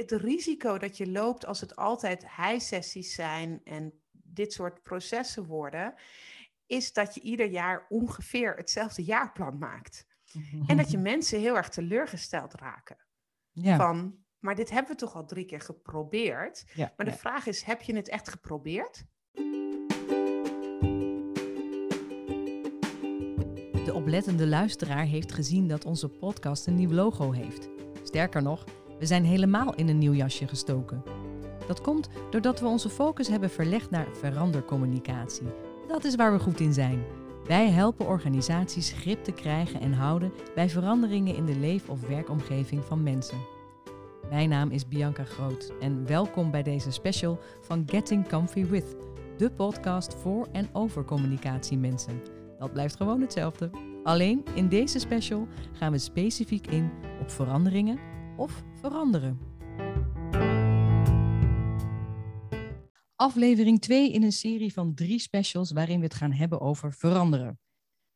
het risico dat je loopt als het altijd high-sessies zijn en dit soort processen worden, is dat je ieder jaar ongeveer hetzelfde jaarplan maakt. En dat je mensen heel erg teleurgesteld raken. Ja. Van, maar dit hebben we toch al drie keer geprobeerd. Ja, maar de vraag is, heb je het echt geprobeerd? De oplettende luisteraar heeft gezien dat onze podcast een nieuw logo heeft. Sterker nog, we zijn helemaal in een nieuw jasje gestoken. Dat komt doordat we onze focus hebben verlegd naar verandercommunicatie. Dat is waar we goed in zijn. Wij helpen organisaties grip te krijgen en houden bij veranderingen in de leef- of werkomgeving van mensen. Mijn naam is Bianca Groot en welkom bij deze special van Getting Comfy With, de podcast voor en over communicatiemensen. Dat blijft gewoon hetzelfde. Alleen in deze special gaan we specifiek in op veranderingen of veranderen. Aflevering 2 in een serie van drie specials waarin we het gaan hebben over veranderen.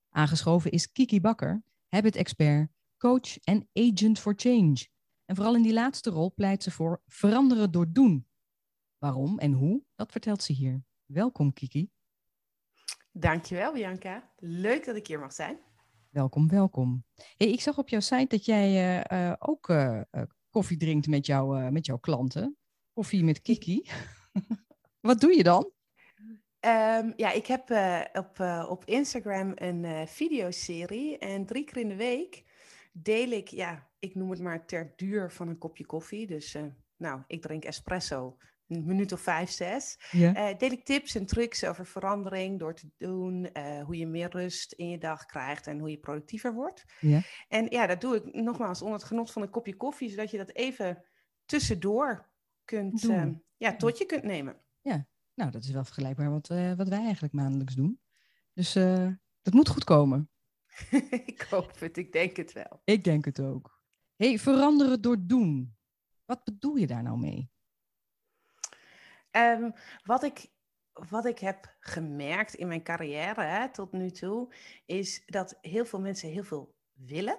Aangeschoven is Kiki Bakker, habit expert, coach en agent for change. En vooral in die laatste rol pleit ze voor veranderen door doen. Waarom en hoe, dat vertelt ze hier. Welkom Kiki. Dankjewel Bianca. Leuk dat ik hier mag zijn. Welkom, welkom. Hey, ik zag op jouw site dat jij uh, uh, ook uh, koffie drinkt met, jou, met jouw klanten. Koffie met Kiki. Wat doe je dan? Um, ja, ik heb op, op Instagram een videoserie en drie keer in de week deel ik, ja, ik noem het maar ter duur van een kopje koffie. Dus nou, ik drink espresso een minuut of vijf, zes. Ja. Uh, deel ik tips en trucs over verandering door te doen, uh, hoe je meer rust in je dag krijgt en hoe je productiever wordt. Ja. En ja, dat doe ik nogmaals onder het genot van een kopje koffie, zodat je dat even tussendoor kunt, uh, ja, tot je kunt nemen. Ja, nou dat is wel vergelijkbaar wat, wat wij eigenlijk maandelijks doen. Dus dat moet goed komen. ik hoop het, ik denk het wel. Ik denk het ook. hey, veranderen door doen. Wat bedoel je daar nou mee? Um, wat, ik, wat ik heb gemerkt in mijn carrière hè, tot nu toe, is dat heel veel mensen heel veel willen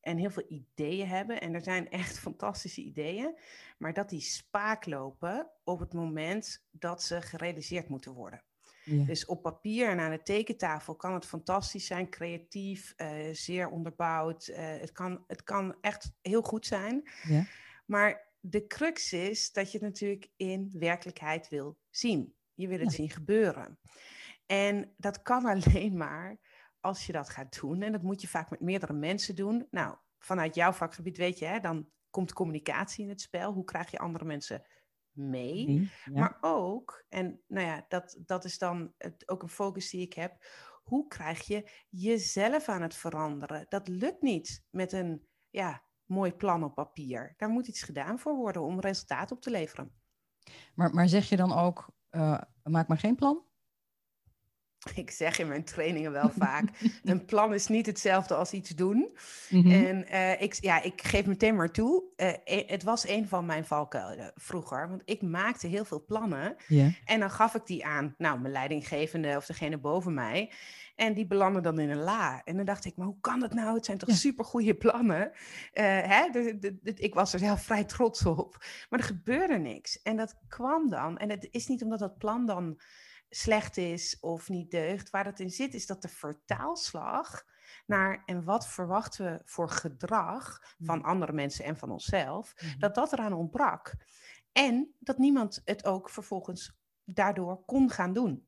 en heel veel ideeën hebben. En er zijn echt fantastische ideeën, maar dat die spaak lopen op het moment dat ze gerealiseerd moeten worden. Ja. Dus op papier en aan de tekentafel kan het fantastisch zijn, creatief, uh, zeer onderbouwd. Uh, het, kan, het kan echt heel goed zijn. Ja. Maar de crux is dat je het natuurlijk in werkelijkheid wil zien. Je wil het zien gebeuren. En dat kan alleen maar als je dat gaat doen. En dat moet je vaak met meerdere mensen doen. Nou, vanuit jouw vakgebied weet je, hè, dan komt communicatie in het spel. Hoe krijg je andere mensen mee? Maar ook, en nou ja, dat, dat is dan het, ook een focus die ik heb. Hoe krijg je jezelf aan het veranderen? Dat lukt niet met een ja, mooi plan op papier. Daar moet iets gedaan voor worden om resultaat op te leveren. Maar, maar zeg je dan ook, uh, maak maar geen plan? Ik zeg in mijn trainingen wel vaak, een plan is niet hetzelfde als iets doen. Mhm. En uh, ik, ja, ik geef meteen maar toe, uh, het was een van mijn valkuilen vroeger. Want ik maakte heel veel plannen yeah. en dan gaf ik die aan, nou, mijn leidinggevende of degene boven mij. En die belanden dan in een la. En dan dacht ik, maar hoe kan dat nou? Het zijn toch ja. supergoeie plannen? Uh, hè? De, de, de, ik was er zelf vrij trots op. Maar er gebeurde niks. En dat kwam dan. En het is niet omdat dat plan dan slecht is of niet deugt. Waar dat in zit, is dat de vertaalslag naar en wat verwachten we voor gedrag van andere mensen en van onszelf, mm-hmm. dat dat eraan ontbrak. En dat niemand het ook vervolgens daardoor kon gaan doen.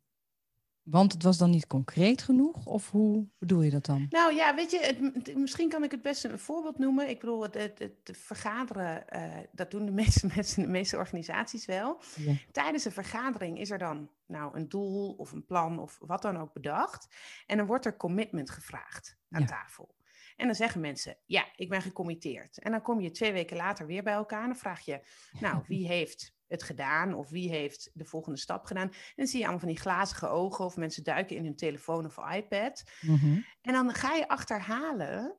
Want het was dan niet concreet genoeg? Of hoe bedoel je dat dan? Nou ja, weet je, het, misschien kan ik het best een voorbeeld noemen. Ik bedoel, het, het, het vergaderen, uh, dat doen de meeste mensen, de meeste organisaties wel. Ja. Tijdens een vergadering is er dan nou een doel of een plan of wat dan ook bedacht. En dan wordt er commitment gevraagd aan ja. tafel. En dan zeggen mensen, ja, ik ben gecommitteerd. En dan kom je twee weken later weer bij elkaar en dan vraag je, nou, wie heeft het gedaan of wie heeft de volgende stap gedaan. En dan zie je allemaal van die glazige ogen of mensen duiken in hun telefoon of iPad. Mm-hmm. En dan ga je achterhalen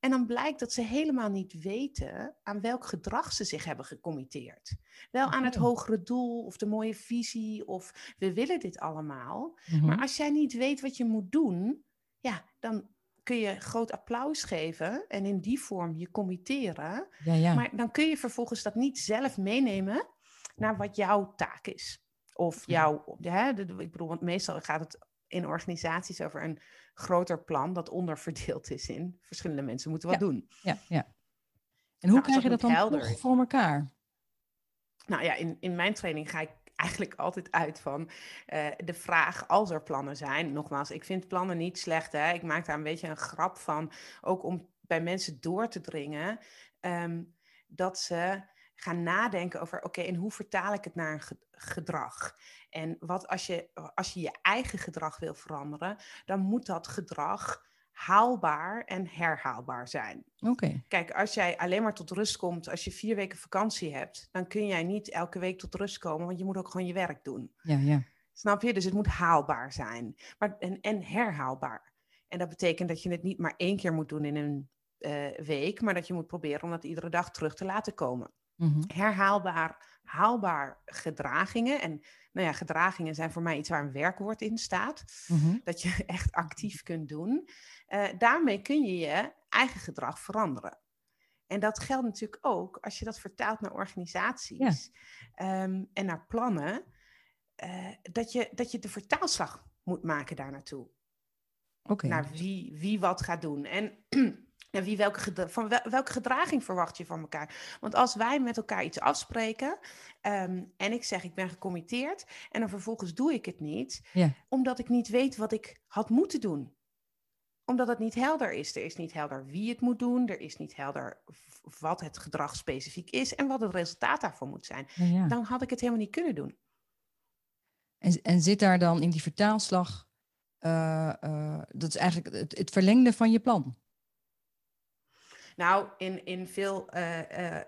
en dan blijkt dat ze helemaal niet weten aan welk gedrag ze zich hebben gecommitteerd. Wel aan het hogere doel of de mooie visie of we willen dit allemaal. Mm-hmm. Maar als jij niet weet wat je moet doen, ja, dan kun je groot applaus geven en in die vorm je committeren. Ja, ja. Maar dan kun je vervolgens dat niet zelf meenemen naar wat jouw taak is. Of jouw, hè, de- de- ik bedoel, want meestal gaat het in organisaties over een groter plan dat onderverdeeld is in verschillende mensen moeten wat doen. ja, ja. En hoe Nou, krijg je dat dan helder voor elkaar? Nou ja, in, in mijn training ga ik eigenlijk altijd uit van eh, de vraag als er plannen zijn. Nogmaals, ik vind plannen niet slecht. Hè? Ik maak daar een beetje een grap van. Ook om bij mensen door te dringen. ehm, dat ze gaan nadenken over, oké, en hoe vertaal ik het naar een ge- gedrag? En wat als je, als je je eigen gedrag wil veranderen, dan moet dat gedrag haalbaar en herhaalbaar zijn. Oké. Kijk, als jij alleen maar tot rust komt als je vier weken vakantie hebt, dan kun jij niet elke week tot rust komen, want je moet ook gewoon je werk doen. Ja, ja. Snap je? Dus het moet haalbaar zijn maar, en, en herhaalbaar. En dat betekent dat je het niet maar één keer moet doen in een eh, week, maar dat je moet proberen om dat iedere dag terug te laten komen. Mhm. Herhaalbaar, haalbaar gedragingen. En nou ja, gedragingen zijn voor mij iets waar een werkwoord in staat Mhm. dat je echt actief kunt doen. Eh, daarmee kun je je eigen gedrag veranderen. En dat geldt natuurlijk ook als je dat vertaalt naar organisaties ehm, en naar plannen, eh, dat, je, dat je de vertaalslag moet maken daar naartoe. Naar wie, wie wat gaat doen. En wie welke, van wel- welke gedraging verwacht je van elkaar? Want als wij met elkaar iets afspreken ehm, en ik zeg ik ben gecommitteerd en dan vervolgens doe ik het niet, Ja. omdat ik niet weet wat ik had moeten doen omdat het niet helder is. Er is niet helder wie het moet doen. Er is niet helder wat het gedrag specifiek is en wat het resultaat daarvan moet zijn. Ja, ja. Dan had ik het helemaal niet kunnen doen. En, en zit daar dan in die vertaalslag, eh, eh, dat is eigenlijk het, het verlengde van je plan? Nou, in, in veel eh, eh,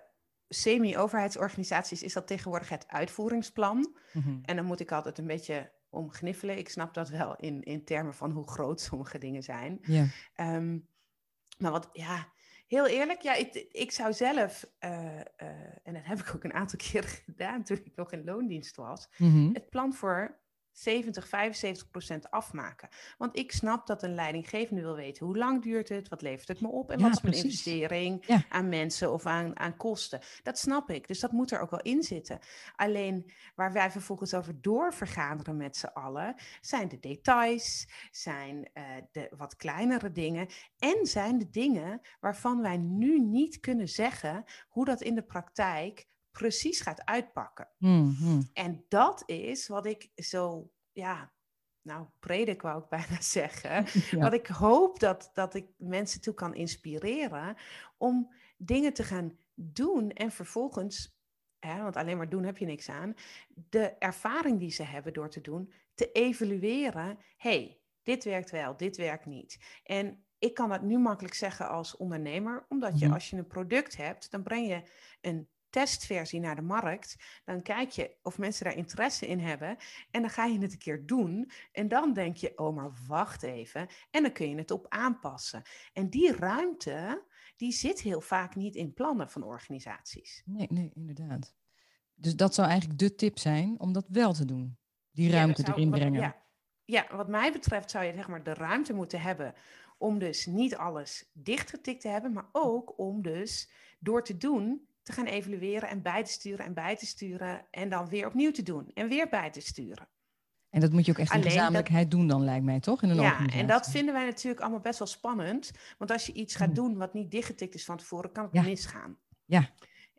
semi-overheidsorganisaties is dat tegenwoordig het uitvoeringsplan. Mhm. En dan moet ik altijd een beetje om gniffelen. Ik snap dat wel in, in termen van hoe groot sommige dingen zijn. Ja. Ehm, maar wat, ja, heel eerlijk, ja, ik, ik zou zelf, eh, en dat heb ik ook een aantal keren gedaan toen ik nog in loondienst was, Mhm. het plan voor 70, 75 procent afmaken. Want ik snap dat een leidinggevende wil weten hoe lang duurt het, wat levert het me op en Ja, wat is mijn precies. investering Ja. aan mensen of aan, aan kosten. Dat snap ik, dus dat moet er ook wel in zitten. Alleen waar wij vervolgens over doorvergaderen met z'n allen, zijn de details, zijn eh, de wat kleinere dingen en zijn de dingen waarvan wij nu niet kunnen zeggen hoe dat in de praktijk precies gaat uitpakken. Mhm. En dat is wat ik zo, ja, nou, predik wou ik bijna zeggen. Ja. Wat ik hoop dat, dat ik mensen toe kan inspireren om dingen te gaan doen en vervolgens, hè, want alleen maar doen heb je niks aan, de ervaring die ze hebben door te doen, te evalueren. hey, dit werkt wel, dit werkt niet. En ik kan dat nu makkelijk zeggen als ondernemer, omdat je Mhm. als je een product hebt, dan breng je een testversie naar de markt. Dan kijk je of mensen daar interesse in hebben. En dan ga je het een keer doen. En dan denk je, oh, maar wacht even. En dan kun je het op aanpassen. En die ruimte, die zit heel vaak niet in plannen van organisaties. Nee, nee, inderdaad. Dus dat zou eigenlijk de tip zijn om dat wel te doen. Die Ja, ruimte zou- erin wat- brengen. Ja, ja, wat mij betreft zou je zeg maar, de ruimte moeten hebben om dus niet alles dichtgetikt te hebben, maar ook om dus door te doen te gaan evalueren en bij te sturen en bij te sturen en dan weer opnieuw te doen en weer bij te sturen. En dat moet je ook echt in Alleen dat- gezamenlijkheid doen dan, lijkt mij, toch? In een Ja, en dat vinden wij natuurlijk allemaal best wel spannend, want als je iets gaat Mm. doen wat niet dichtgetikt is van tevoren, kan het Ja. misgaan. Ja.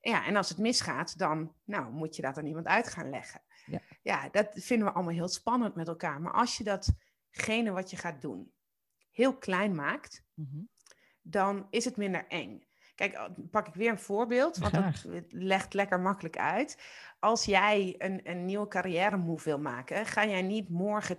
Ja, en als het misgaat, dan nou, moet je dat aan iemand uit gaan leggen. Ja. ja, dat vinden we allemaal heel spannend met elkaar. Maar als je datgene wat je gaat doen heel klein maakt, Mhm. dan is het minder eng. Kijk, pak ik weer een voorbeeld, want Graag. dat legt lekker makkelijk uit. Als jij een, een nieuwe carrière move wil maken, ga jij niet morgen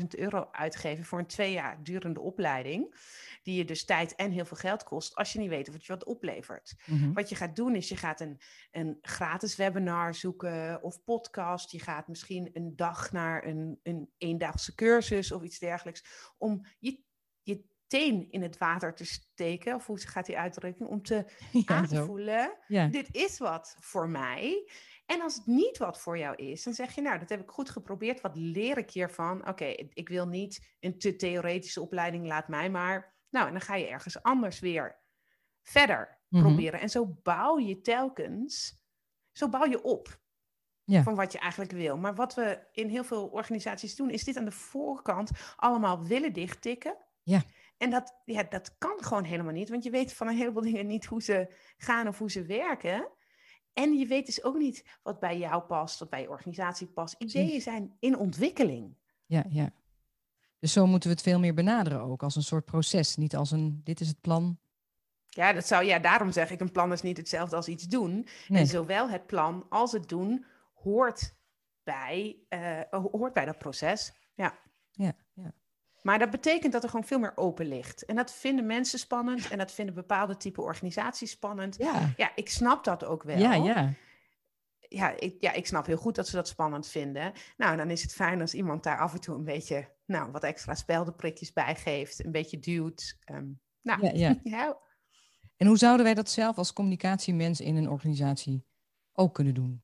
20.000 euro uitgeven voor een twee jaar durende opleiding, die je dus tijd en heel veel geld kost, als je niet weet of het je wat oplevert. Mhm. Wat je gaat doen is, je gaat een, een gratis webinar zoeken of podcast. Je gaat misschien een dag naar een, een eendagse cursus of iets dergelijks. Om je teen in het water te steken, of hoe gaat die uitdrukking, om te Ja, aan te voelen, Ja. dit is wat voor mij. En als het niet wat voor jou is, dan zeg je, nou, dat heb ik goed geprobeerd. Wat leer ik hiervan? Oké, ik wil niet een te theoretische opleiding. Laat mij maar Nou, en dan ga je ergens anders weer verder Mhm. proberen. En zo bouw je telkens, zo bouw je op Ja. van wat je eigenlijk wil. Maar wat we in heel veel organisaties doen, is dit aan de voorkant allemaal willen dichttikken. Ja. En dat, ja, dat kan gewoon helemaal niet, want je weet van een heleboel dingen niet hoe ze gaan of hoe ze werken. En je weet dus ook niet wat bij jou past, wat bij je organisatie past. Ideeën zijn in ontwikkeling. Ja, ja. Dus zo moeten we het veel meer benaderen ook, als een soort proces. Niet als een, dit is het plan. Ja, dat zou, ja, daarom zeg ik, een plan is niet hetzelfde als iets doen. Nee. En zowel het plan als het doen hoort bij, eh, hoort bij dat proces. Ja. Maar dat betekent dat er gewoon veel meer open ligt. En dat vinden mensen spannend en dat vinden bepaalde type organisaties spannend. Ja, Ja, ik snap dat ook wel. ja, ja. Ja, ik, ja, ik snap heel goed dat ze dat spannend vinden. Nou, dan is het fijn als iemand daar af en toe een beetje, nou, wat extra speldenprikjes bij geeft. Een beetje duwt. Ehm, nou, ja, ja. ja, En hoe zouden wij dat zelf als communicatiemens in een organisatie ook kunnen doen?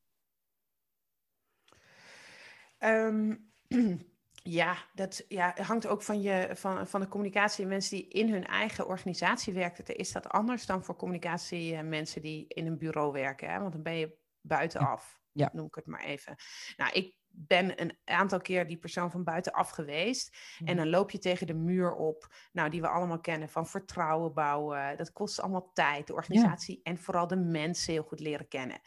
Ehm, ja, dat ja, hangt ook van, je, van, van de communicatie. Mensen die in hun eigen organisatie werken, is dat anders dan voor communicatie mensen die in een bureau werken. Hè? Want dan ben je buitenaf, Ja. noem ik het maar even. Nou, ik ben een aantal keer die persoon van buitenaf geweest. En dan loop je tegen de muur op, nou, die we allemaal kennen, van vertrouwen bouwen. Dat kost allemaal tijd, de organisatie en vooral de mensen heel goed leren kennen.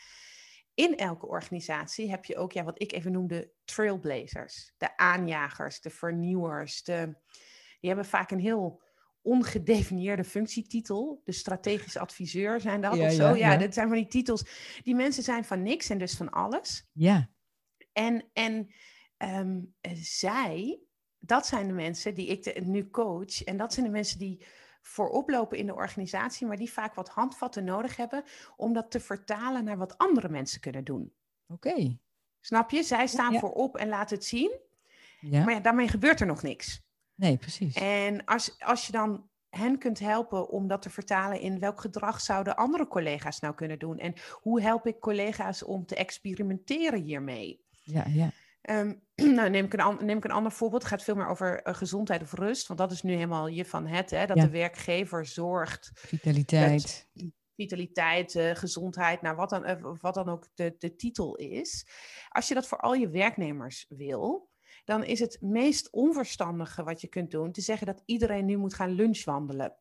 In elke organisatie heb je ook, ja, wat ik even noemde, trailblazers. De aanjagers, de vernieuwers. De, die hebben vaak een heel ongedefinieerde functietitel. De strategisch adviseur zijn dat Ja, of zo. ja, Ja, ja. dat zijn van die titels. Die mensen zijn van niks en dus van alles. Ja, En, en ehm, eh, zij, dat zijn de mensen die ik de- nu coach. En dat zijn de mensen die voorop lopen in de organisatie, maar die vaak wat handvatten nodig hebben om dat te vertalen naar wat andere mensen kunnen doen. oké. Snap je? Zij staan ja. voorop en laten het zien, Ja, maar ja, daarmee gebeurt er nog niks. nee, precies. En als, als je dan hen kunt helpen om dat te vertalen in welk gedrag zouden andere collega's nou kunnen doen en hoe help ik collega's om te experimenteren hiermee? Ja, ja. Ehm, nou, neem ik, een, neem ik een ander voorbeeld. Het gaat veel meer over eh, gezondheid of rust. Want dat is nu helemaal je van het. Hè, dat Ja. de werkgever zorgt. Vitaliteit. Vitaliteit, eh, gezondheid, nou, wat, dan, eh, wat dan ook de, de titel is. Als je dat voor al je werknemers wil, dan is het meest onverstandige wat je kunt doen te zeggen dat iedereen nu moet gaan lunchwandelen.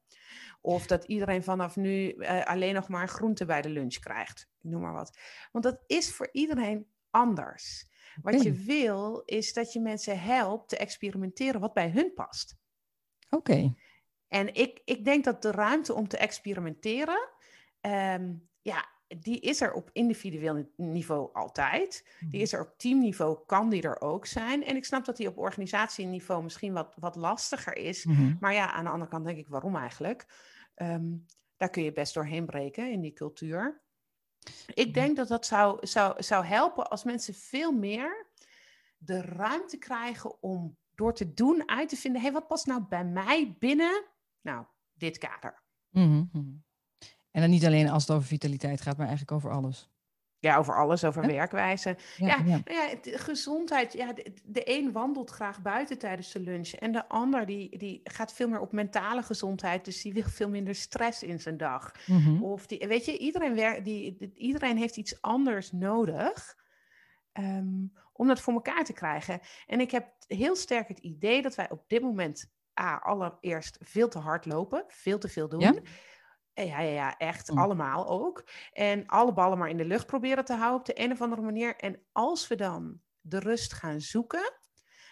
Of dat iedereen vanaf nu alleen nog maar groente bij de lunch krijgt. Ik noem maar wat. Want dat is voor iedereen anders. Wat je wil, is dat je mensen helpt te experimenteren wat bij hun past. Oké. En ik, ik denk dat de ruimte om te experimenteren, ehm, ja, die is er op individueel ni- niveau altijd. Die is er op teamniveau, kan die er ook zijn. En ik snap dat die op organisatieniveau misschien wat, wat lastiger is. Mhm. Maar ja, aan de andere kant denk ik, waarom eigenlijk? Ehm, daar kun je best doorheen breken in die cultuur. Ik denk dat dat zou, zou, zou helpen als mensen veel meer de ruimte krijgen om door te doen uit te vinden, hé, hey, wat past nou bij mij binnen, nou, dit kader. Mhm, mhm. En dan niet alleen als het over vitaliteit gaat, maar eigenlijk over alles. Ja, over alles, over werkwijze. Ja, Ja, ja. Nou ja, gezondheid. Ja, de, de een wandelt graag buiten tijdens de lunch. En de ander die, die gaat veel meer op mentale gezondheid. Dus die wil veel minder stress in zijn dag. Mhm. Of die, weet je, iedereen, wer, die, die- iedereen heeft iets anders nodig. ehm, om dat voor elkaar te krijgen. En ik heb heel sterk het idee dat wij op dit moment. A, allereerst veel te hard lopen, veel te veel doen. Ja? Ja, ja, echt Mm. allemaal ook. En alle ballen maar in de lucht proberen te houden op de een of andere manier. En als we dan de rust gaan zoeken,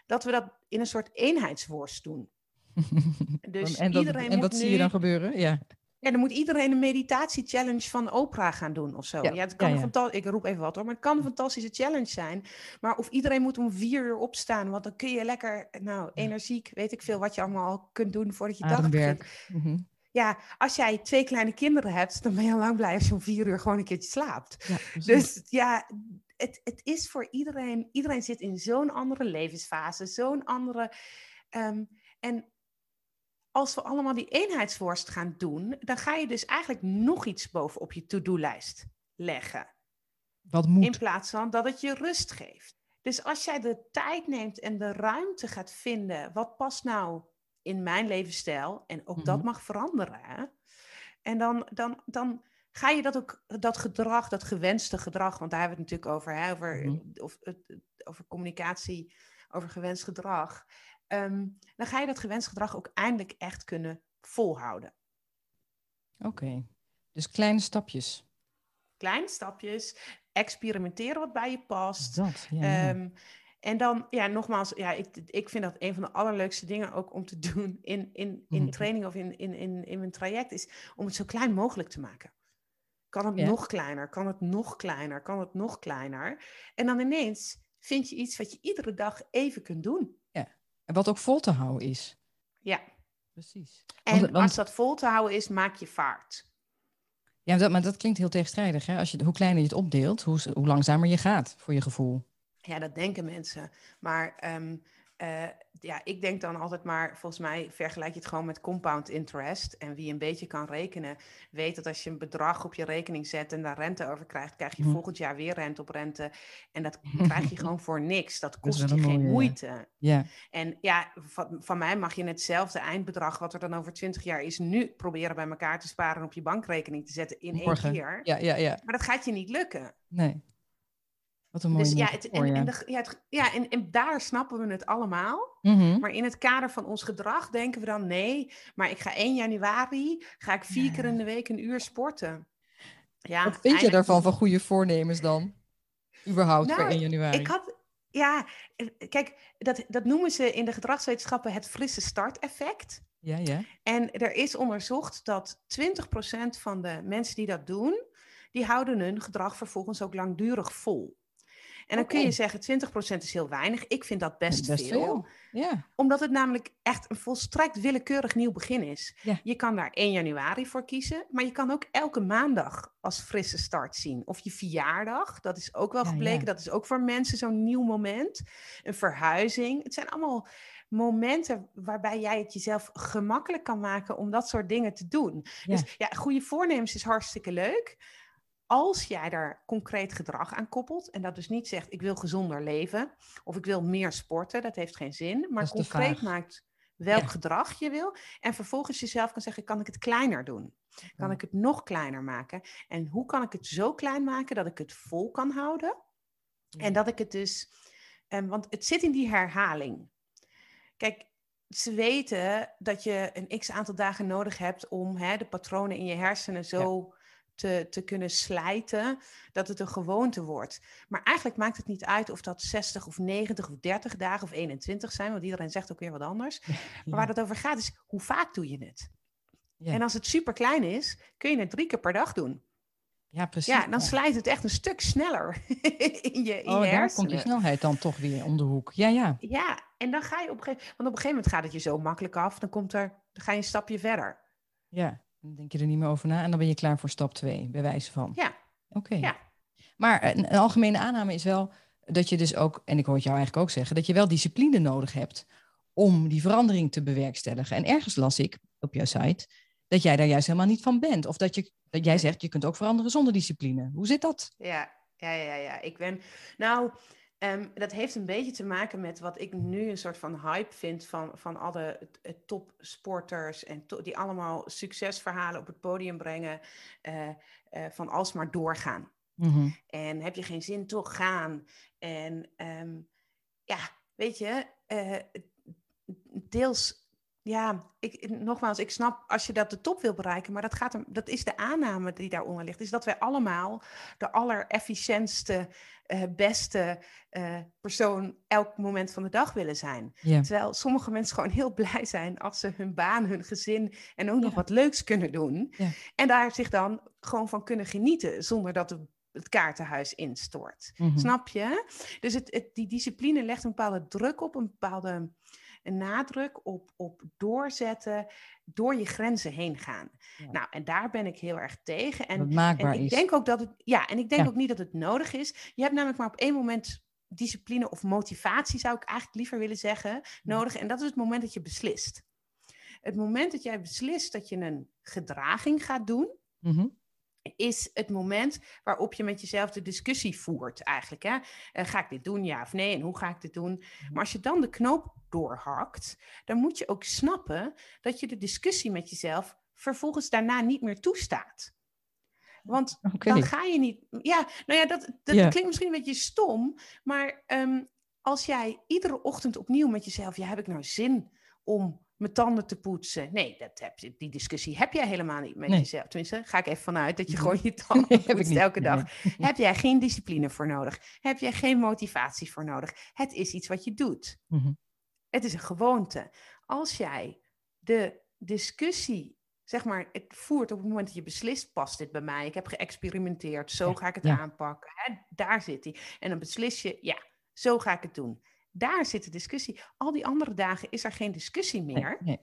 dat we dat in een soort eenheidsworst doen. Dus en dat, iedereen en wat zie je dan gebeuren? Ja. Ja, dan moet iedereen een meditatie-challenge van Oprah gaan doen of zo. Ja, Ja, het kan ja, ik roep even wat hoor, maar het kan een fantastische challenge zijn. Maar of iedereen moet om vier uur opstaan, want dan kun je lekker, nou, energiek, weet ik veel wat je allemaal al kunt doen voordat je dag begint. Mhm. Ja, als jij twee kleine kinderen hebt, dan ben je al lang blij als je om vier uur gewoon een keertje slaapt. Ja. Dus ja, het, het is voor iedereen. Iedereen zit in zo'n andere levensfase, zo'n andere. ehm, en als we allemaal die eenheidsworst gaan doen, dan ga je dus eigenlijk nog iets bovenop je to-do-lijst leggen. Wat moet. In plaats van dat het je rust geeft. Dus als jij de tijd neemt en de ruimte gaat vinden, wat past nou in mijn levensstijl en ook dat Mhm. mag veranderen. hè. En dan, dan, dan ga je dat ook, dat gedrag, dat gewenste gedrag, want daar hebben we het natuurlijk over, hè, over, Mhm. of, het- over communicatie, over gewenst gedrag. Ehm, dan ga je dat gewenst gedrag ook eindelijk echt kunnen volhouden. Oké. Dus kleine stapjes. Kleine stapjes, experimenteren wat bij je past. Dat, ja. ja. Ehm, en dan, ja, nogmaals, ja, ik, ik vind dat een van de allerleukste dingen ook om te doen in, in, in Mhm. training of in, in, in, in mijn traject, is om het zo klein mogelijk te maken. Kan het Ja. nog kleiner? Kan het nog kleiner? Kan het nog kleiner? En dan ineens vind je iets wat je iedere dag even kunt doen. En wat ook vol te houden is. Ja. Precies. En Want- want- als dat vol te houden is, maak je vaart. Ja, dat, maar dat klinkt heel tegenstrijdig. Hè? Als je, hoe kleiner je het opdeelt, hoe, hoe langzamer je gaat, voor je gevoel. Ja, dat denken mensen. Maar ehm, eh, ja, ik denk dan altijd maar, volgens mij vergelijk je het gewoon met compound interest. En wie een beetje kan rekenen, weet dat als je een bedrag op je rekening zet en daar rente over krijgt, krijg je Mhm. volgend jaar weer rente op rente. En dat krijg je gewoon voor niks. Dat kost je een geen ja. moeite. Ja, En ja, van, van mij mag je hetzelfde eindbedrag, wat er dan over 20 jaar is, nu proberen bij elkaar te sparen en op je bankrekening te zetten in Morgen. één keer. ja, ja. ja. Maar dat gaat je niet lukken. Nee. Wat een mooie Dus ja, het, en, de, ja, het- ja en, en daar snappen we het allemaal. Mhm. Maar in het kader van ons gedrag denken we dan nee, maar ik ga 1 januari, ga ik vier keer in de week een uur sporten. Ja, Wat vind je daarvan, van goede voornemens dan? Überhaupt voor Nou, 1 januari. Ik had, ja, eh, kijk, dat, dat noemen ze in de gedragswetenschappen het frisse start-effect. Ja, ja. En er is onderzocht dat 20% van de mensen die dat doen, die houden hun gedrag vervolgens ook langdurig vol. En dan kun je zeggen, 20% is heel weinig. Ik vind dat best, Best veel. Omdat het namelijk echt een volstrekt willekeurig nieuw begin is. Je kan daar 1 januari voor kiezen, maar je kan ook elke maandag als frisse start zien. Of je verjaardag, dat is ook wel Ja, gebleken. ja. Dat is ook voor mensen zo'n nieuw moment. Een verhuizing. Het zijn allemaal momenten waarbij jij het jezelf gemakkelijk kan maken om dat soort dingen te doen. Ja. Dus ja, goede voornemens is hartstikke leuk. Als jij daar concreet gedrag aan koppelt en dat dus niet zegt ik wil gezonder leven of ik wil meer sporten, dat heeft geen zin, maar concreet maakt welk Ja. gedrag je wil en vervolgens jezelf kan zeggen kan ik het kleiner doen? Kan Ja. ik het nog kleiner maken? En hoe kan ik het zo klein maken dat ik het vol kan houden? Ja. En dat ik het dus, ehm, want het zit in die herhaling. Kijk, ze weten dat je een x aantal dagen nodig hebt om hè, de patronen in je hersenen zo te, te kunnen slijten dat het een gewoonte wordt. Maar eigenlijk maakt het niet uit of dat 60 of 90 of 30 dagen of 21 zijn, want iedereen zegt ook weer wat anders. Maar waar het over gaat is, hoe vaak doe je het? Ja. En als het super klein is, kun je het drie keer per dag doen. Ja, precies. Ja, dan slijt het echt een stuk sneller in je, in Oh, je daar komt die snelheid dan toch weer om de hoek. Ja, ja. Ja, en dan ga je op een gegeven want op een gegeven moment gaat het je zo makkelijk af. Dan komt er, dan ga je een stapje verder. Ja. Dan denk je er niet meer over na en dan ben je klaar voor stap 2, bij wijze van. Ja, Oké. ja. Maar een, een algemene aanname is wel dat je dus ook, en ik hoor het jou eigenlijk ook zeggen, dat je wel discipline nodig hebt om die verandering te bewerkstelligen. En ergens las ik op jouw site dat jij daar juist helemaal niet van bent. Of dat, je, dat jij zegt, je kunt ook veranderen zonder discipline. Hoe zit dat? Ja, ja, ja, ja. Ik ben. Nou, ehm, dat heeft een beetje te maken met wat ik nu een soort van hype vind van, van alle eh, topsporters en to- die allemaal succesverhalen op het podium brengen. eh, eh, van alsmaar doorgaan. Mhm. En heb je geen zin, toch gaan. En ehm, ja, weet je, deels, ja, ik, nogmaals, ik snap als je dat de top wil bereiken, maar dat, gaat hem, dat is de aanname die daaronder ligt. Is dat wij allemaal de allerefficiëntste, eh, beste eh, persoon elk moment van de dag willen zijn. Ja. Terwijl sommige mensen gewoon heel blij zijn als ze hun baan, hun gezin en ook nog Ja. wat leuks kunnen doen. Ja. En daar zich dan gewoon van kunnen genieten zonder dat de, het kaartenhuis instort. Mhm. Snap je? Dus het, het, die discipline legt een bepaalde druk op, een bepaalde een nadruk op, op doorzetten, door je grenzen heen gaan. Ja. Nou, en daar ben ik heel erg tegen. En, ik is. denk ook dat het, ja, en ik denk Ja. ook niet dat het nodig is. Je hebt namelijk maar op één moment discipline of motivatie, zou ik eigenlijk liever willen zeggen, nodig. En dat is het moment dat je beslist. Het moment dat jij beslist dat je een gedraging gaat doen, Mhm. Is het moment waarop je met jezelf de discussie voert eigenlijk. Hè? Eh, ga ik dit doen, ja of nee? En hoe ga ik dit doen? Maar als je dan de knoop doorhakt, dan moet je ook snappen dat je de discussie met jezelf vervolgens daarna niet meer toestaat. Want dan ga je niet. Ja, nou ja, dat, dat klinkt misschien een beetje stom, maar ehm, als jij iedere ochtend opnieuw met jezelf, ja, heb ik nou zin om mijn tanden te poetsen. Nee, dat heb, die discussie heb jij helemaal niet met jezelf. Tenminste, ga ik even vanuit dat je gewoon je tanden poetst elke dag. Heb jij geen discipline voor nodig? Heb jij geen motivatie voor nodig? Het is iets wat je doet. Mhm. Het is een gewoonte. Als jij de discussie, zeg maar, het voert op het moment dat je beslist, past dit bij mij? Ik heb geëxperimenteerd, zo ga ik het aanpakken. Hè? Daar zit hij. En dan beslis je, ja, zo ga ik het doen. Daar zit de discussie. Al die andere dagen is er geen discussie meer. Nee,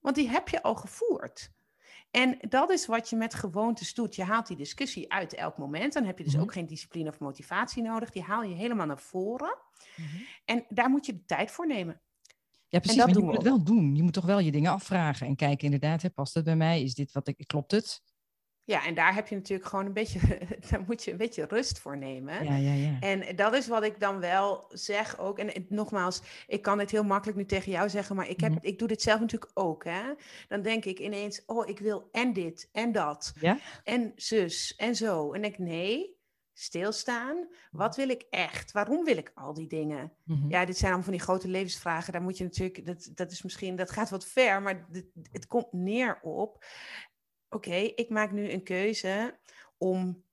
Want die heb je al gevoerd. En dat is wat je met gewoontes doet. Je haalt die discussie uit elk moment. Dan heb je dus mhm. ook geen discipline of motivatie nodig. Die haal je helemaal naar voren. Mhm. En daar moet je de tijd voor nemen. Ja, precies. En dat maar je moet het wel doen. Je moet toch wel je dingen afvragen en kijken inderdaad, hè, past het bij mij? Is dit wat ik, klopt het? Ja, en daar heb je natuurlijk gewoon een beetje, daar moet je een beetje rust voor nemen. Ja, ja, ja. En dat is wat ik dan wel zeg ook. En nogmaals, ik kan het heel makkelijk nu tegen jou zeggen, maar ik, heb, mhm. ik doe dit zelf natuurlijk ook. Hè? Dan denk ik ineens, oh, ik wil en dit en dat. Ja? En zus en zo. En ik, nee, stilstaan. Wat wil ik echt? Waarom wil ik al die dingen? Mhm. Ja, dit zijn allemaal van die grote levensvragen. Daar moet je natuurlijk, dat, dat is misschien, dat gaat wat ver, maar het komt neer op oké, ik maak nu een keuze om,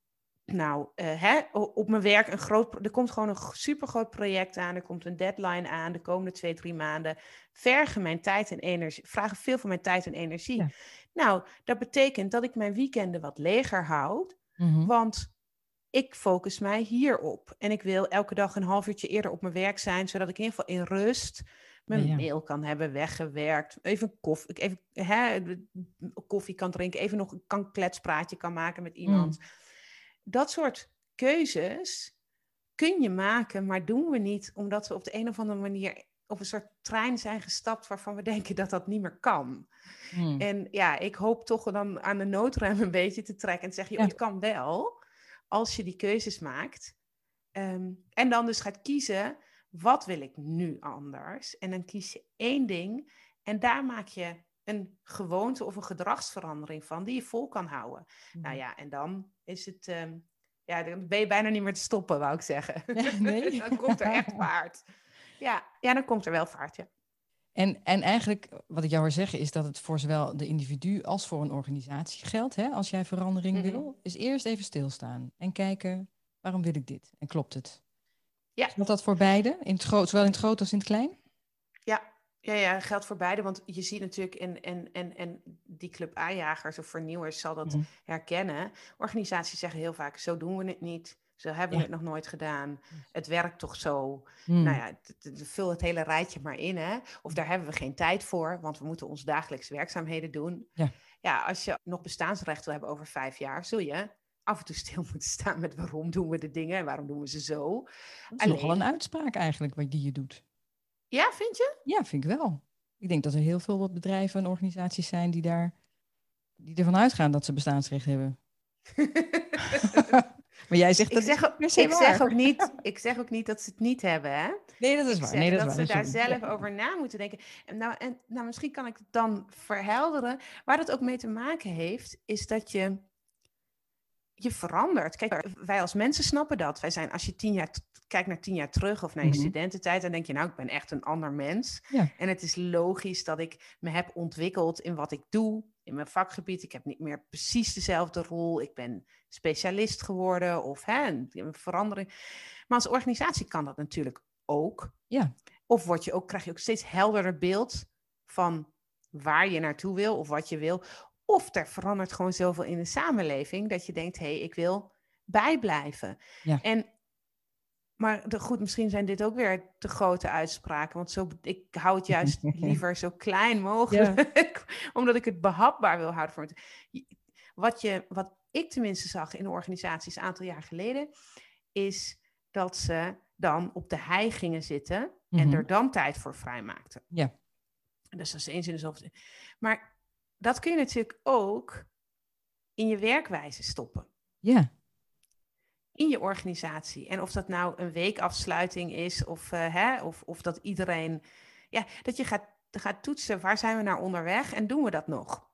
nou, uh, hè, op mijn werk een groot, er komt gewoon een supergroot project aan, er komt een deadline aan de komende twee, drie maanden, vergen mijn tijd en energie, vragen veel van mijn tijd en energie. Nou, dat betekent dat ik mijn weekenden wat leger houd, mhm. want ik focus mij hierop. En ik wil elke dag een half uurtje eerder op mijn werk zijn, zodat ik in ieder geval in rust mijn mail kan hebben weggewerkt. Even koffie, even, hè, koffie kan drinken. Even nog een kletspraatje kan maken met iemand. Mm. Dat soort keuzes kun je maken, maar doen we niet omdat we op de een of andere manier op een soort trein zijn gestapt waarvan we denken dat dat niet meer kan. Mm. En ja, ik hoop toch dan aan de noodrem een beetje te trekken en te zeggen, ja. het kan wel als je die keuzes maakt. Ehm, en dan dus gaat kiezen wat wil ik nu anders? En dan kies je één ding en daar maak je een gewoonte of een gedragsverandering van die je vol kan houden. Nou mhm. ja, en dan is het, um, ja, dan ben je bijna niet meer te stoppen, wou ik zeggen. Nee. dan komt er echt vaart. Ja, ja, dan komt er wel vaart, ja. En, en eigenlijk, wat ik jou hoor zeggen, is dat het voor zowel de individu als voor een organisatie geldt. Hè? Als jij verandering mhm. wil, is eerst even stilstaan en kijken, waarom wil ik dit? En klopt het? Ja. Geldt dat voor beide, in het groot, zowel in het groot als in het klein? Ja, ja, ja, geldt voor beide. Want je ziet natuurlijk, en, en, en, en die club aanjagers of vernieuwers zal dat mhm. herkennen. Organisaties zeggen heel vaak, zo doen we het niet. Zo hebben we het nog nooit gedaan. Het werkt toch zo. Mhm. Nou ja, vul het hele rijtje maar in. Hè? Of daar hebben we geen tijd voor, want we moeten onze dagelijkse werkzaamheden doen. Ja. ja, als je nog bestaansrecht wil hebben over vijf jaar, zul je af en toe stil moeten staan met waarom doen we de dingen en waarom doen we ze zo. Dat is Alleen... nogal een uitspraak eigenlijk wat die je doet. Ja, vind je? Ja, vind ik wel. Ik denk dat er heel veel bedrijven en organisaties zijn die daar die ervan uitgaan dat ze bestaansrecht hebben. maar jij zegt dat ik zeg, ik zeg ook niet, ik zeg ook niet dat ze het niet hebben, hè? Nee, dat is waar. Nee, dat, dat ze daar zelf over na moeten denken. En nou, en nou, misschien kan ik het dan verhelderen. Waar dat ook mee te maken heeft, is dat je je verandert. Kijk, wij als mensen snappen dat. Wij zijn, als je tien jaar kijkt naar tien jaar terug of naar je mhm. studententijd, dan denk je, nou, ik ben echt een ander mens. En het is logisch dat ik me heb ontwikkeld in wat ik doe, in mijn vakgebied. Ik heb niet meer precies dezelfde rol. Ik ben specialist geworden of hè, een verandering. Maar als organisatie kan dat natuurlijk ook. Ja. Of word je ook, krijg je ook steeds helderder beeld van waar je naartoe wil of wat je wil. Of er verandert gewoon zoveel in de samenleving dat je denkt, hé, hey, ik wil bijblijven. Ja. En, maar de, goed, misschien zijn dit ook weer te grote uitspraken, want zo, ik hou het juist liever zo klein mogelijk, omdat ik het behapbaar wil houden. Voor het, wat, je, wat ik tenminste zag in de organisaties een aantal jaar geleden, is dat ze dan op de hei gingen zitten en mhm. er dan tijd voor vrijmaakten. Ja. Dus dat is eens in de zoveel. Maar dat kun je natuurlijk ook in je werkwijze stoppen. Ja. In je organisatie. En of dat nou een weekafsluiting is, of, uh, hè, of, of dat iedereen. Ja, dat je gaat, gaat toetsen waar zijn we naar onderweg en doen we dat nog?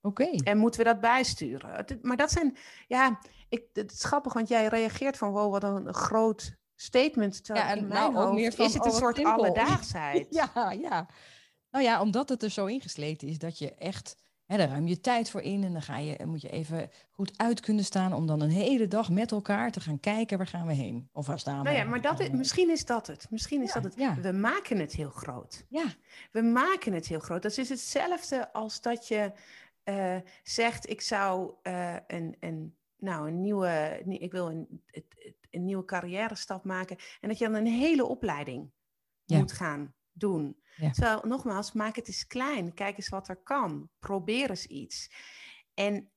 Oké. En moeten we dat bijsturen? Maar dat zijn, ja, ik, het is grappig, want jij reageert van wow, wat een groot statement. Ja, en in mijn nou, hoofd van, is het een oh, soort simpel. alledaagsheid. ja, ja. Nou ja, omdat het er zo ingesleten is dat je echt, hè, daar ruim je tijd voor in en dan ga je, moet je even goed uit kunnen staan om dan een hele dag met elkaar te gaan kijken waar gaan we heen of waar staan we. Nou ja, maar dat is, misschien is dat het. Misschien is dat het. Ja. We maken het heel groot. Ja. We maken het heel groot. Dat is hetzelfde als dat je uh, zegt, ik zou uh, een, een, nou, een nieuwe, ik wil een, een nieuwe carrière stap maken. En dat je dan een hele opleiding ja. moet gaan doen. Ja. Terwijl, nogmaals, maak het eens klein. Kijk eens wat er kan. Probeer eens iets. En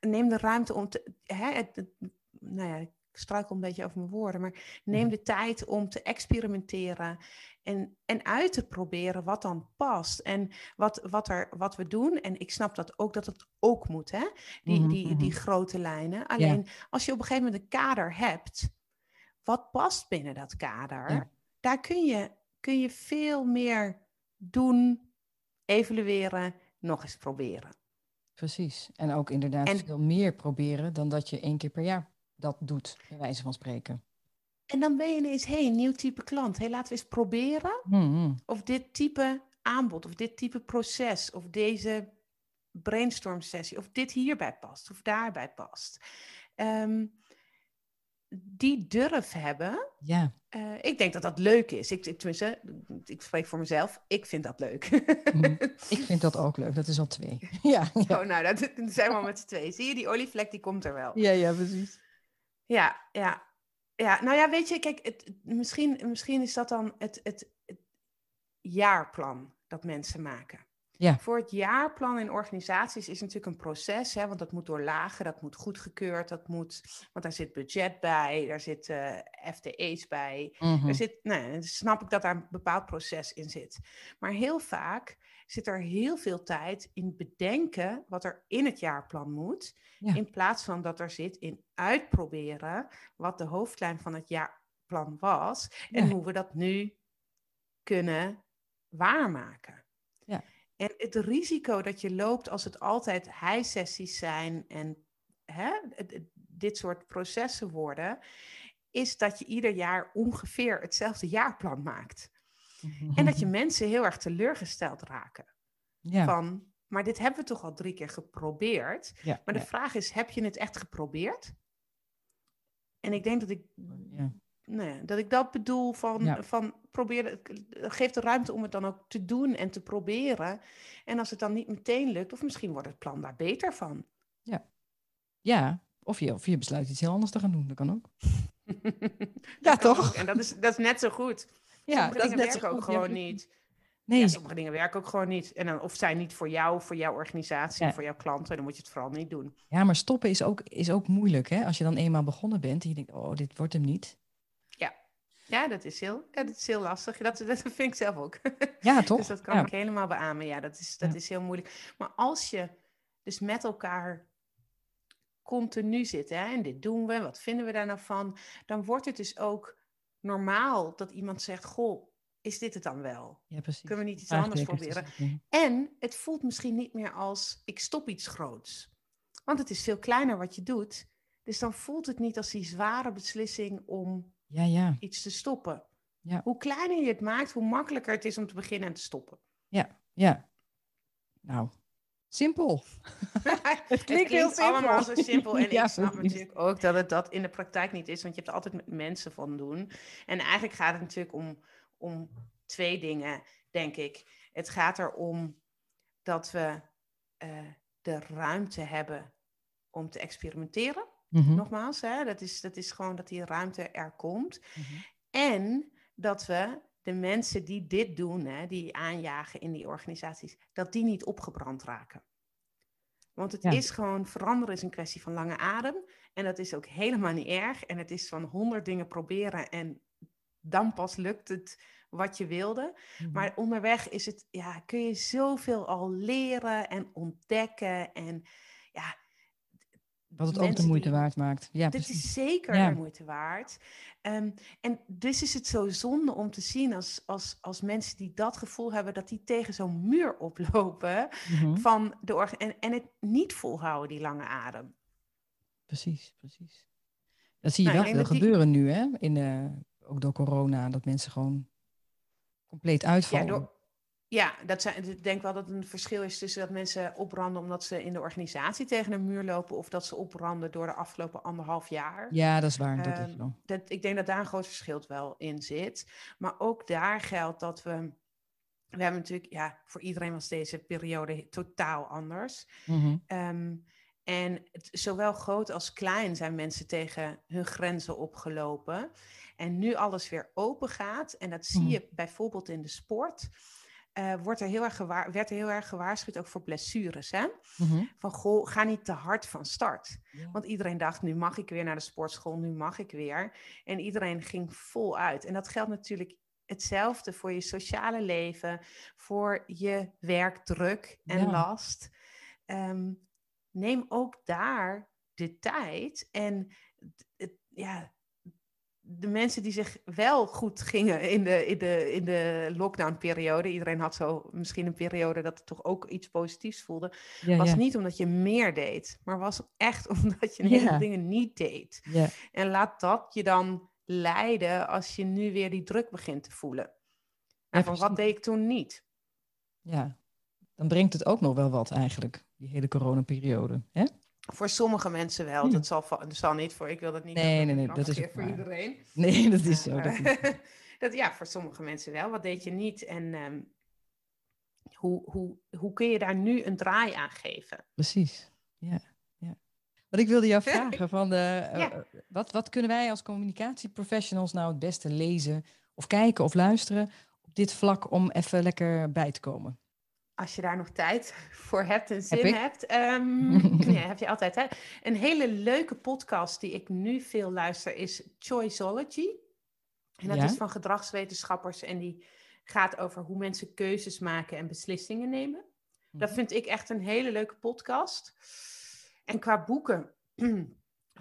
neem de ruimte om te. Hè, het, nou ja, ik struikel een beetje over mijn woorden, maar neem de tijd om te experimenteren en, en uit te proberen wat dan past en wat, wat, er, wat we doen. En ik snap dat ook dat het ook moet, hè? Die, mhm, die, die mhm. grote lijnen. Alleen als je op een gegeven moment een kader hebt, wat past binnen dat kader? Daar kun je, kun je veel meer doen, evalueren, nog eens proberen. Precies. En ook inderdaad veel meer proberen dan dat je één keer per jaar dat doet, bij wijze van spreken. En dan ben je ineens, hé, hey, nieuw type klant. hey, laten we eens proberen mm-hmm. of dit type aanbod, of dit type proces, of deze brainstorm sessie, of dit hierbij past, of daarbij past. Um, die durf hebben. Ja. Uh, ik denk dat dat leuk is. Ik, ik, tenminste, ik spreek voor mezelf. Ik vind dat leuk. Mm, ik vind dat ook leuk. Dat is al twee. ja, ja. Oh, nou, dat, zijn we al met z'n twee. Zie je, die olievlek die komt er wel. Ja, ja, precies. Ja, ja. Ja, nou ja, weet je, kijk, het, misschien, misschien is dat dan het, het, het jaarplan dat mensen maken. Ja. Voor het jaarplan in organisaties is natuurlijk een proces, hè, want dat moet doorlagen, dat moet goedgekeurd, dat moet, want daar zit budget bij, daar zitten uh, FTE's bij, mm er zit, nou, snap ik dat daar een bepaald proces in zit. Maar heel vaak zit er heel veel tijd in bedenken wat er in het jaarplan moet, in plaats van dat er zit in uitproberen wat de hoofdlijn van het jaarplan was en hoe we dat nu kunnen waarmaken. En het risico dat je loopt als het altijd hij-sessies zijn en hè, dit soort processen worden, is dat je ieder jaar ongeveer hetzelfde jaarplan maakt. En dat je mensen heel erg teleurgesteld raken. Ja. Van, maar dit hebben we toch al drie keer geprobeerd. Ja, maar de vraag is, heb je het echt geprobeerd? En ik denk dat ik. Nee, dat, ik dat bedoel van, van probeer, geef de ruimte om het dan ook te doen en te proberen. En als het dan niet meteen lukt, of misschien wordt het plan daar beter van. Ja, ja. Of, je, of je besluit iets heel anders te gaan doen, dat kan ook. ja, toch? En dat is, dat is net zo goed. Ja, dat is net zo ook gewoon niet. Nee. sommige dingen werken ook gewoon niet. En dan, of zijn niet voor jou, voor jouw organisatie, voor jouw klanten. Dan moet je het vooral niet doen. Ja, maar stoppen is ook, is ook moeilijk. Hè? Als je dan eenmaal begonnen bent en je denkt, oh, dit wordt hem niet. Ja, dat, is heel, ja, dat is heel lastig. Dat, dat vind ik zelf ook. Ja, toch? dus dat kan ik helemaal beamen. Ja, dat is, dat is heel moeilijk. Maar als je dus met elkaar continu zit, hè, en dit doen we, wat vinden we daar nou van? Dan wordt het dus ook normaal dat iemand zegt, goh, is dit het dan wel? Ja, precies. Kunnen we niet iets anders proberen? En het voelt misschien niet meer als ik stop iets groots. Want het is veel kleiner wat je doet. Dus dan voelt het niet als die zware beslissing om ja, ja. iets te stoppen. Ja. Hoe kleiner je het maakt, hoe makkelijker het is om te beginnen en te stoppen. Ja, ja. Nou, simpel. het klinkt heel simpel. allemaal zo simpel. En ik snap natuurlijk ook dat het dat in de praktijk niet is. Want je hebt er altijd met mensen van doen. En eigenlijk gaat het natuurlijk om om twee dingen, denk ik. Het gaat erom dat we uh, de ruimte hebben om te experimenteren. Mhm. Nogmaals, hè, dat, is, dat is gewoon dat die ruimte er komt. Mhm. En dat we de mensen die dit doen, hè, die aanjagen in die organisaties, dat die niet opgebrand raken. Want het is gewoon veranderen is een kwestie van lange adem. En dat is ook helemaal niet erg. En het is van honderd dingen proberen en dan pas lukt het wat je wilde. Mhm. Maar onderweg is het, ja, kun je zoveel al leren en ontdekken. En ja, Wat het ook de moeite waard maakt. Ja, dit is zeker de moeite waard. Ehm, en dus is het zo zonde om te zien als, als, als mensen die dat gevoel hebben, dat die tegen zo'n muur oplopen mhm. van de en, en het niet volhouden, die lange adem. Precies, precies. Dat zie je nou, wel veel gebeuren nu, hè? In, uh, ook door corona, dat mensen gewoon compleet uitvallen. Ja, door, ja, dat zijn, ik denk wel dat een verschil is tussen dat mensen opbranden omdat ze in de organisatie tegen een muur lopen of dat ze opbranden door de afgelopen anderhalf jaar. Ja, dat is waar. Dat is ehm, wel. Dat, ik denk dat daar een groot verschil wel in zit. Maar ook daar geldt dat we. We hebben natuurlijk, ja, voor iedereen was deze periode totaal anders. Mm en zowel groot als klein zijn mensen tegen hun grenzen opgelopen. En nu alles weer open gaat, en dat zie mhm. je bijvoorbeeld in de sport, uh, wordt er heel erg werd er heel erg gewaarschuwd ook voor blessures. Hè? Mhm. Van goh, ga niet te hard van start. Want iedereen dacht, nu mag ik weer naar de sportschool, nu mag ik weer. En iedereen ging vol uit. En dat geldt natuurlijk hetzelfde voor je sociale leven, voor je werkdruk en last. Um, neem ook daar de tijd. En ja, de mensen die zich wel goed gingen in de, in de, in de lockdown-periode, iedereen had zo misschien een periode dat het toch ook iets positiefs voelde, was niet omdat je meer deed, maar was echt omdat je een hele dingen niet deed. En laat dat je dan leiden als je nu weer die druk begint te voelen. En van wat deed ik toen niet? Ja, dan brengt het ook nog wel wat eigenlijk, die hele coronaperiode. Hè? Voor sommige mensen wel. Dat, zal, dat zal niet voor, ik wil dat niet. Nee, nee, nee, dat is voor iedereen. Nee, dat is zo. Dat, ja, voor sommige mensen wel. Wat deed je niet? En ehm, hoe, hoe, hoe kun je daar nu een draai aan geven? Precies, ja. ja. Wat ik wilde jou vragen, van de, eh, wat, wat kunnen wij als communicatieprofessionals nou het beste lezen of kijken of luisteren op dit vlak om even lekker bij te komen? Als je daar nog tijd voor hebt en zin hebt, um, ja, heb je altijd tijd. Een hele leuke podcast die ik nu veel luister is Choiceology. En dat is van gedragswetenschappers en die gaat over hoe mensen keuzes maken en beslissingen nemen. Dat mhm. vind ik echt een hele leuke podcast. En qua boeken,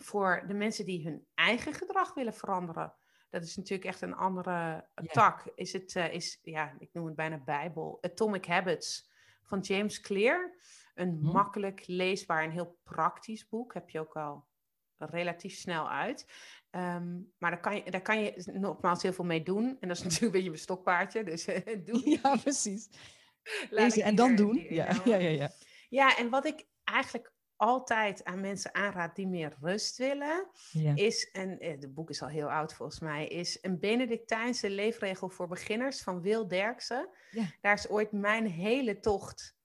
voor de mensen die hun eigen gedrag willen veranderen, dat is natuurlijk echt een andere tak. Is het, uh, is, ja, ik noem het bijna Bijbel. Atomic Habits van James Clear. Een hm. makkelijk leesbaar en heel praktisch boek. Heb je ook al relatief snel uit. Ehm, maar daar kan, je, daar kan je nogmaals heel veel mee doen. En dat is natuurlijk een beetje mijn stokpaardje. Dus uh, doen. Ja, precies. Lezen en dan doen. Ja, ja, ja, ja. ja, en wat ik eigenlijk altijd aan mensen aanraad die meer rust willen, is, en het eh, boek is al heel oud volgens mij, is een Benedictijnse leefregel voor beginners van Wil Derksen. Ja. Daar is ooit mijn hele tocht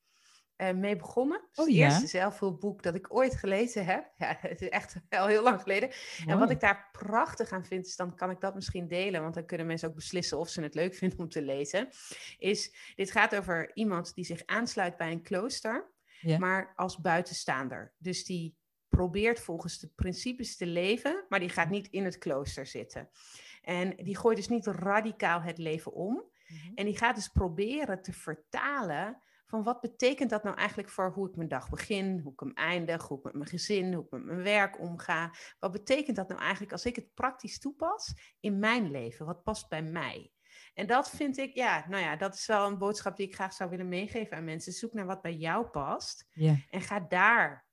uh, mee begonnen. Het, oh, eerste zelfhulpboek dat ik ooit gelezen heb. Ja, het is echt al heel lang geleden. En wat ik daar prachtig aan vind, is dan kan ik dat misschien delen, want dan kunnen mensen ook beslissen of ze het leuk vinden om te lezen. Is, dit gaat over iemand die zich aansluit bij een klooster maar als buitenstaander. Dus die probeert volgens de principes te leven, maar die gaat niet in het klooster zitten. En die gooit dus niet radicaal het leven om. Mhm. En die gaat dus proberen te vertalen van wat betekent dat nou eigenlijk voor hoe ik mijn dag begin, hoe ik hem eindig, hoe ik met mijn gezin, hoe ik met mijn werk omga. Wat betekent dat nou eigenlijk als ik het praktisch toepas in mijn leven? Wat past bij mij? En dat vind ik, ja, nou ja, dat is wel een boodschap die ik graag zou willen meegeven aan mensen. Zoek naar wat bij jou past en ga daar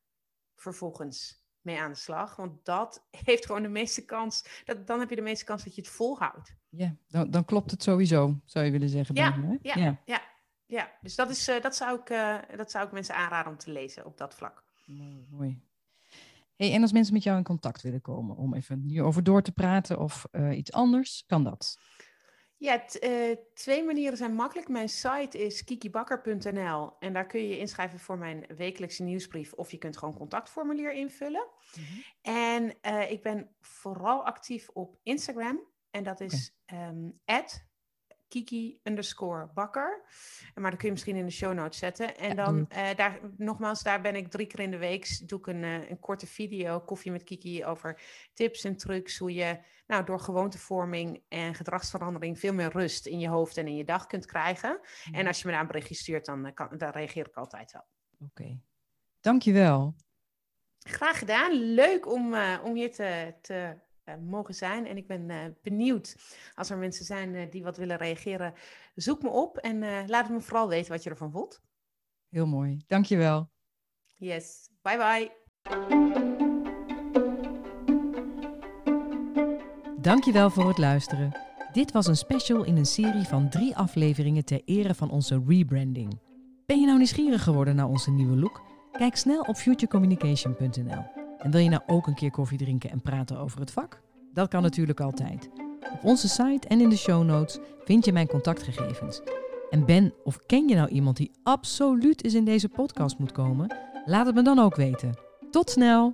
vervolgens mee aan de slag. Want dat heeft gewoon de meeste kans, dat, dan heb je de meeste kans dat je het volhoudt. Ja, dan, dan klopt het sowieso, zou je willen zeggen. Ja, me, ja, ja, ja, ja. Dus dat, is, uh, dat, zou ik, uh, dat zou ik mensen aanraden om te lezen op dat vlak. Mooi, mooi. Hey, en als mensen met jou in contact willen komen om even hierover door te praten of uh, iets anders, kan dat? Ja, uh, twee manieren zijn makkelijk. Mijn site is kikibakker.nl en daar kun je je inschrijven voor mijn wekelijkse nieuwsbrief of je kunt gewoon contactformulier invullen. Mhm. En uh, ik ben vooral actief op Instagram en dat is okay. um, Kiki underscore bakker. Maar dat kun je misschien in de show notes zetten. En dan, uh, daar, nogmaals, daar ben ik drie keer in de week. Doe ik een, uh, een korte video, koffie met Kiki, over tips en trucs. Hoe je nou, door gewoontevorming en gedragsverandering veel meer rust in je hoofd en in je dag kunt krijgen. En als je me daar een berichtje stuurt, dan, eh, kan, dan reageer ik altijd wel. Oké, okay. dankjewel. Graag gedaan. Leuk om, uh, om hier te, te mogen zijn. En ik ben uh, benieuwd als er mensen zijn die wat willen reageren. Zoek me op en laat me vooral weten wat je ervan vond. Heel mooi. Dankjewel. Yes. Bye bye. Dankjewel voor het luisteren. Dit was een special in een serie van drie afleveringen ter ere van onze rebranding. Ben je nou nieuwsgierig geworden naar onze nieuwe look? Kijk snel op futurecommunication.nl. En wil je nou ook een keer koffie drinken en praten over het vak? Dat kan natuurlijk altijd. Op onze site en in de show notes vind je mijn contactgegevens. En ben of ken je nou iemand die absoluut eens in deze podcast moet komen? Laat het me dan ook weten. Tot snel!